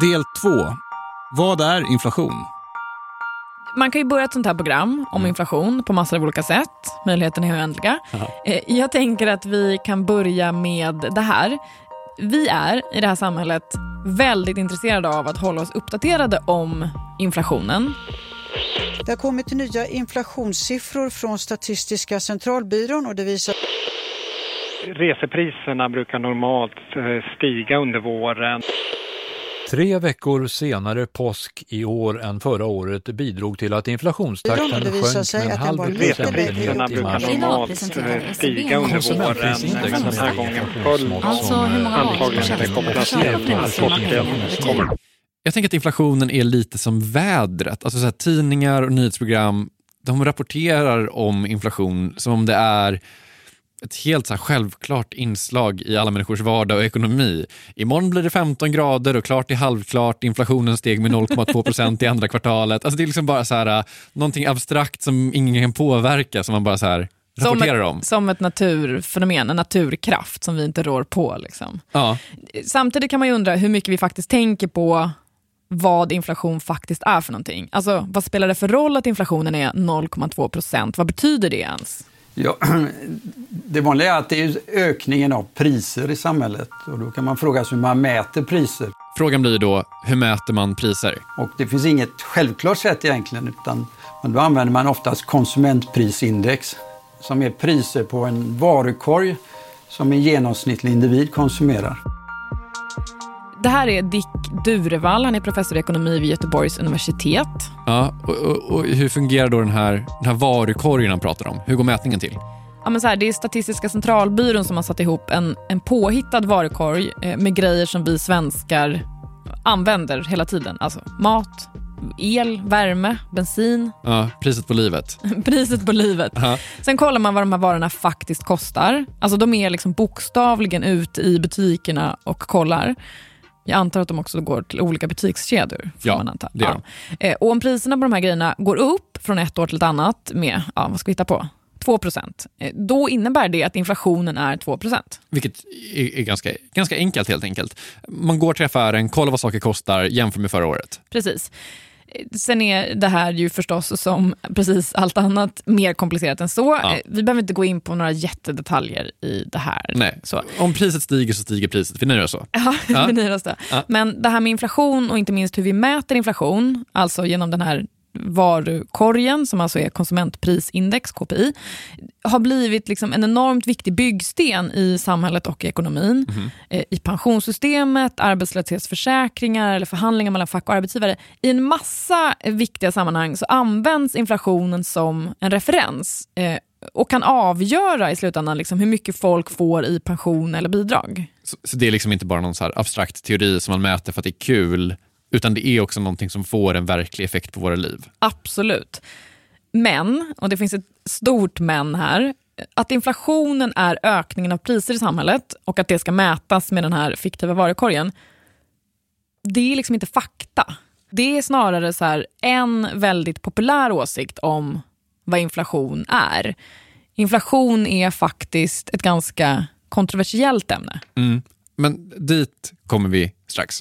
Del 2. Vad är inflation? Man kan ju börja ett sånt här program om inflation på massor av olika sätt. Möjligheterna är oändliga. Eh, Jag tänker att vi kan börja med det här. Vi är i det här samhället väldigt intresserade av att hålla oss uppdaterade om inflationen. Det har kommit nya inflationssiffror från Statistiska centralbyrån och det visar Resepriserna brukar normalt eh, stiga under våren. Tre veckor senare påsk i år än förra året bidrog till att inflationstakten sjönk med en halv procentenhet i mars. stiga under våren, Konsumentprisindex men den här gången föll Alltså antagligen det kopplat till att påsken kommer. Jag tänker att inflationen är lite som vädret. Alltså så här, tidningar och nyhetsprogram de rapporterar om inflation som om det är ett helt så självklart inslag i alla människors vardag och ekonomi. Imorgon blir det 15 grader och klart är halvklart. Inflationen steg med 0,2 procent i andra kvartalet. Alltså det är liksom bara så här, någonting abstrakt som ingen kan påverka som man bara så här Som rapporterar ett, om. som ett naturfenomen, en naturkraft som vi inte rår på. Liksom. Ja. Samtidigt kan man ju undra hur mycket vi faktiskt tänker på vad inflation faktiskt är för någonting. Alltså, vad spelar det för roll att inflationen är 0,2 procent? Vad betyder det ens? Ja, det vanliga är att det är ökningen av priser i samhället. Och då kan man fråga sig hur man mäter priser. Frågan blir då, hur mäter man priser? Och det finns inget självklart sätt egentligen, utan då använder man oftast konsumentprisindex som är priser på en varukorg som en genomsnittlig individ konsumerar. Det här är Dick Durevall, han är professor i ekonomi vid Göteborgs universitet. Ja, och, och, och hur fungerar då den här, den här varukorgen han pratar om? Hur går mätningen till? Ja, men så här, det är Statistiska centralbyrån som har satt ihop en, en påhittad varukorg eh, med grejer som vi svenskar använder hela tiden. Alltså mat, el, värme, bensin, Ja, priset på livet. priset på livet. Ja. Sen kollar man vad de här varorna faktiskt kostar. Alltså de är liksom bokstavligen ut i butikerna och kollar. Jag antar att de också går till olika butikskedjor. Ja, man anta. det gör Eh, Och om priserna på de här grejerna går upp från ett år till ett annat med, ja, vad ska vi hitta på? 2 eh, Då innebär det att inflationen är 2 Vilket är, är ganska, ganska enkelt helt enkelt. Man går till affären, kollar vad saker kostar, jämför med förra året. Precis. Sen är det här ju förstås som precis allt annat mer komplicerat än så. Ja. Vi behöver inte gå in på några jättedetaljer i det här. Nej, Så. om priset stiger så stiger priset. Vi nöjer oss så. Ja, Ja. vi nöjer oss. Ja. Men det här med inflation och inte minst hur vi mäter inflation, alltså genom den här varukorgen som alltså är konsumentprisindex, KPI, har blivit liksom en enormt viktig byggsten i samhället och i ekonomin. Eh, I pensionssystemet, arbetslöshetsförsäkringar eller förhandlingar mellan fack och arbetsgivare. I en massa viktiga sammanhang så används inflationen som en referens eh, och kan avgöra i slutändan liksom hur mycket folk får i pension eller bidrag. Så, så det är liksom inte bara någon abstrakt teori som man mäter för att det är kul, utan det är också någonting som får en verklig effekt på våra liv. Absolut. Men, och det finns ett stort men här, att inflationen är ökningen av priser i samhället och att det ska mätas med den här fiktiva varukorgen, det är liksom inte fakta. Det är snarare så här en väldigt populär åsikt om vad inflation är. Inflation är faktiskt ett ganska kontroversiellt ämne. Mm. Men dit kommer vi strax.